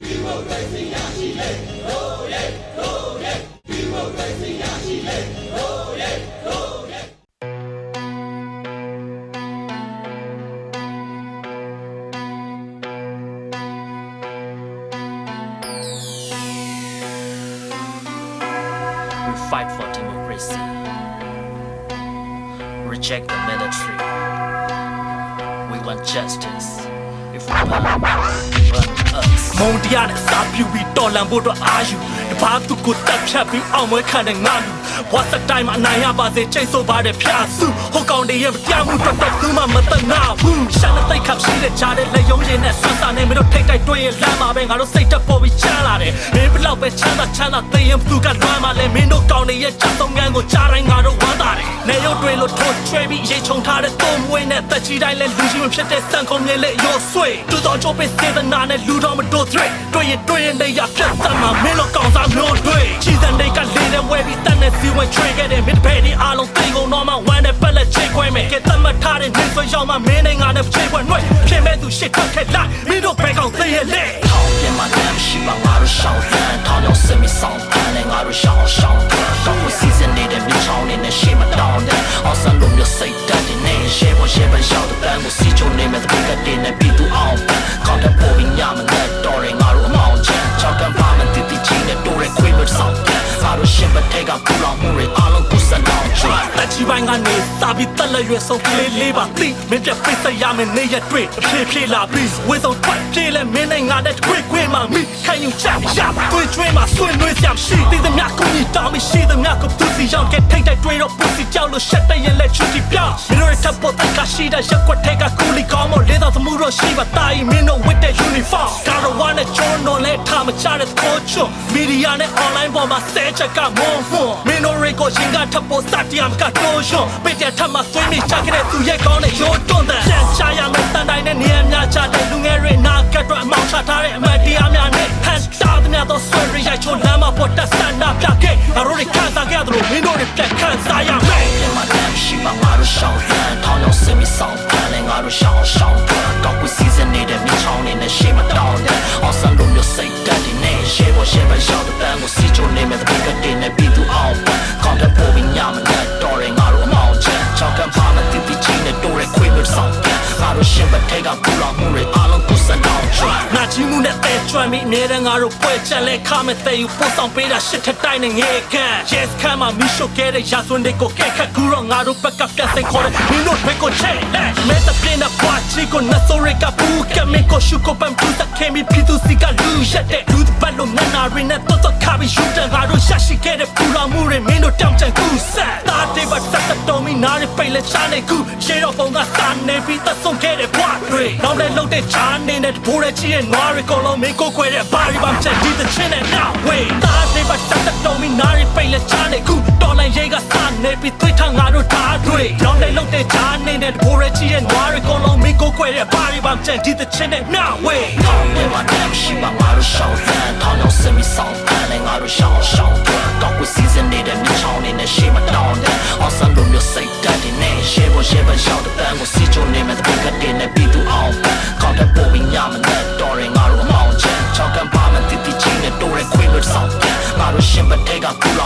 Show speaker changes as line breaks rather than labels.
We fight for democracy. Reject the military. We want justice. If we burn, burn us. မုံတရားနဲ့စာပြူပြီးတော်လန်ဖို့အတွက်အာယူတပါးသူကိုတက်ဖြတ်ပြီးအောင်မွေးခံတဲ့ငါလူ ဘဝစတိုင်းမှာအနိုင်ရပါစေချိတ်ဆိုပါတဲ့ဖျားစုဟိုကောင်တွေရဲ့တရားမှုတော့တော့သူမှမတနာဘူးရှာတဲ့တိတ်ခပ်ရှိတဲ့ကြားတဲ့လက်ယုံရည်နဲ့ဆွဆာနေမလို့ထိတ်တိုက်တွေ့ရင်လမ်းမှာပဲငါတို့စိတ်တက်ပေါ်ပြီးချမ်းလာတယ်မင်းဘလောက်ပဲချမ်းသာချမ်းသာသိရင်သူကလွမ်းမှာလဲမင်းတို့ကောင်တွေရဲ့ချက်သုံးငန်းကိုကြားတိုင်းငါတို့ဝမ်းသာတယ်နေရုပ်တွေလို့ထိုးချွေးပြီးရေချုံထားတဲ့သုံးမွေးနဲ့တက်ချီတိုင်းလဲလူကြီးမဖြစ်တဲ့စံခုံမြေလေရိုးဆွေတူတော်ချိုးပေးစေတနာနဲ့လူတော်မတို့ threat တွေ့ရင်တွေ့ရင်နေရပြတ်တမ်းမှာမင်းတို့ကောင်စားမျိုးတွေချီတဲ့နေကလေးတဲ့ဝဲ ပြီးတန်တဲ့စီဝင် trade ခဲ့တဲ့ mid pay ဒီအားလုံးသိကုန်တော့မှဝမ်းတဲ့ပက်လက်ချိတ်ခွဲမယ်ကဲတတ်မှတ်ထားတဲ့နေဆွေရောက်မှမင်းနဲ့ငါနဲ့ချိတ်ခွဲနှွဲ့ဖြစ်မဲ့သူရှစ်ထွက်ခဲ့လိုက်မင်းတို့ဘဲကောင်သိရလေ
ထောင်ပြင်မှာလမ်းရှိပါငါတို့ရှောင်းတန်းထောင်ရောက်စမီဆောင်တန်းနဲ့ငါတို့ရှောင်းရှောင်းတန်းတော့ကိုစီစဉ်နေတဲ့မြေချောင်းနေနဲ့ရှေ့မတောင်းတဲ့အော်ဆန်လုံးမျိုးစိတ်တက်တဲ့နေရှေ့ပေါ်ရှေ့ပေါ်ရောက်တဲ့တန်းကိုစီချုံနေမဲ့တဲ့ကတဲ့ ကပူလောင်မှုတွေအားလုံးကိုစံတောင်းချွတ်
လက်ချီပိုင်းကနေစာပြီးတက်လက်ရွယ်ဆုံးကလေးလေးပါသိမင်းပြပိတ်ဆက်ရမယ်နေရတွေ့အဖြေဖြေလာပြီးဝေဆုံးထွက်ပြေးလဲမင်းနဲ့ငါနဲ့တွေ့ခွေးမှမိခိုင်ယူချရတွေ့ကျွေးမှာဆွေးနွေးစရာရှိသေးသမျှကိုကြီးတောင်းပြီးရှိသမျှကိုသူစီရောက်ခဲ့ထိတ်တိုက်တွေ့တော့ပူစီကြောက်လို့ရှက်တဲ့ရင်လက်ချူတီပြောင်းမင်း တို့ရဲ့တပ်ပေါ်တက်ကရှိတဲ့ရက်ွက်ထဲကကူလီကောင်းမလေးတော်သမှုတော့ရှိပါတာရင်မင်းတို့ဝတ်တဲ့ uniform ကာရဝါနဲ့ဂျွန်တော်လဲထားမချတဲ့ကိုချွန်မီဒီယာနဲ့ online ပေါ်မှာဆဲချက်ကမုံမွန်မင်းတို့ရေကိုရှင်ကထပ်ပေါ်စတရားမကတိုးရှွန်ပိတ်တဲ့ထပ်မှာသွေးမိချခဲ့တဲ့သူရဲ့ကောင်းတဲ့ရိုးတွန်းတဲ့ပြန်ချရမယ်တန်တိုင်းနဲ့နေရာများချတဲ့လူငယ်တွေနာကတ်တော့အမောင်ချထားတဲ့အမတ်တရားများနဲ့ဟန်တာသမျှသောဆွေရိရိုက်ချိုလမ်းမှာပေါ်တက်ဆန္ဒပြခဲ့ငါတို့တွေခံစားခဲ့တယ်လို့မင်းတို့တွေပြန်ခံစားရမယ်
န်းနဲ့ငါတို့ရှောင်းရှောင်းတန်းကောက်ကိုစီစဉ်နေတဲ့မြေချောင်းနေနဲ့ရှေ့မတောင်းတဲ့အော်ဆန်လုံးမျိုးစိတ်တက်တဲ့နေရှေ့ပေါ်ရှေ့ပေါ်ရောက်တဲ့တန်းကိုစီချုံနေမဲ့တဲ့ကတဲ့နဲ့ပြီးသူအောင်ကောင်းတဲ့ပေါ်ပြီးညမနဲ့တော်ရင်ငါတို့အမောင်ချမ်းချောက်ကမ်းပါမတိတိချင်းနဲ့တိုးရဲခွေးမျိုးဆောင်တန်းငါတို့ရှင်းပထဲကပူလောင်မှုတွေအားလုံးကိုစံတောင်းချွတ်
ငါကြီးမှုနဲ့တဲကျွမ်းပြီးအမြဲတမ်းငါတို့ပွဲချက်လဲခမဲ့တဲ့ယူပို့ဆောင်ပေးတာရှစ်ထက်တိုင်းနဲ့ငဲခန့် Yes ခမ်းမှာမီရှိုခဲ့တဲ့ရာဇဝင်တွေကိုကဲခတ်ကူတော့ငါတို့ဘက်ကပြတ်စိတ်ခေါ်တဲ့ ချီကိုနတ်ဆိုရကပူကမေကိုရှုကိုပန်ပူစခဲမီဖီသူစီကလူရက်တဲ့လူတပတ်လုံးနနာရင်းနဲ့တော့တော့ခါပြီးယူတဲ့ငါတို့ရရှိခဲ့တဲ့ပူလောင်မှုတွေမင်းတို့တောင်းချင်ကူဆက်တာတေဘတ်ဆက်တော်မီနားရပိတ်လက်ချနေကူရှေးတော့ပုံကစာနေပြီးသဆုံးခဲ့တဲ့ဘွားတွေနောက်လည်းလှုပ်တဲ့ချာနေတဲ့ဘိုးရဲ့ချီရဲ့နွားတွေကိုလုံးမင်းကိုခွဲတဲ့ဘာရီဘာချက်ဒီတဲ့ချင်းနဲ့ now way တာတေဘတ်ဆက်တော်မီနားရပိတ်လက်ချနေကူတော်လိုင်းရေး ကစာနေပြီးသွေးထငါတို့ဓာတ်တွေနောက်လည်းလှုပ်တဲ့ချာနေတဲ့ဘိုးရဲ့ချီရဲ့နွားတွေကိုလုံးမင်းကိုခွဲတဲ့ဘာရီဘာချက်ဒီတဲ့ချင်းနဲ့ now way
ထောင်ထဲမှာလမ်းရှိပါငါတို့ရှောင်းတန်းထောင်ရောက်စမီဆောင်တန်းနဲ့ငါတို့ရှောင်းရှောင်းတန်းကောက်ကိုစီစဉ်နေတဲ့မြေချောင်းနေနဲ့ရှေ့မတောင်းတဲ့အော်ဆန်လုံးမျိုးစိတ်တက်တဲ့နေရှေ့ပေါ်ရှေ့ပေါ်ရောက်တဲ့တန်းကိုစီချုံနေမဲ့တဲ့ကတဲ့နဲ့ပြီးသူအောင်ကောက်တဲ့ပေါ်ပြီးညမနဲ့တော်ရင်ငါတို့အမောင်ချမ်းချောက်ကမ်းပါမတိတိချင်းနဲ့တိုးရဲခွေးလို့ဆောင်တန်းငါတို့ရှင်ပထဲကပူ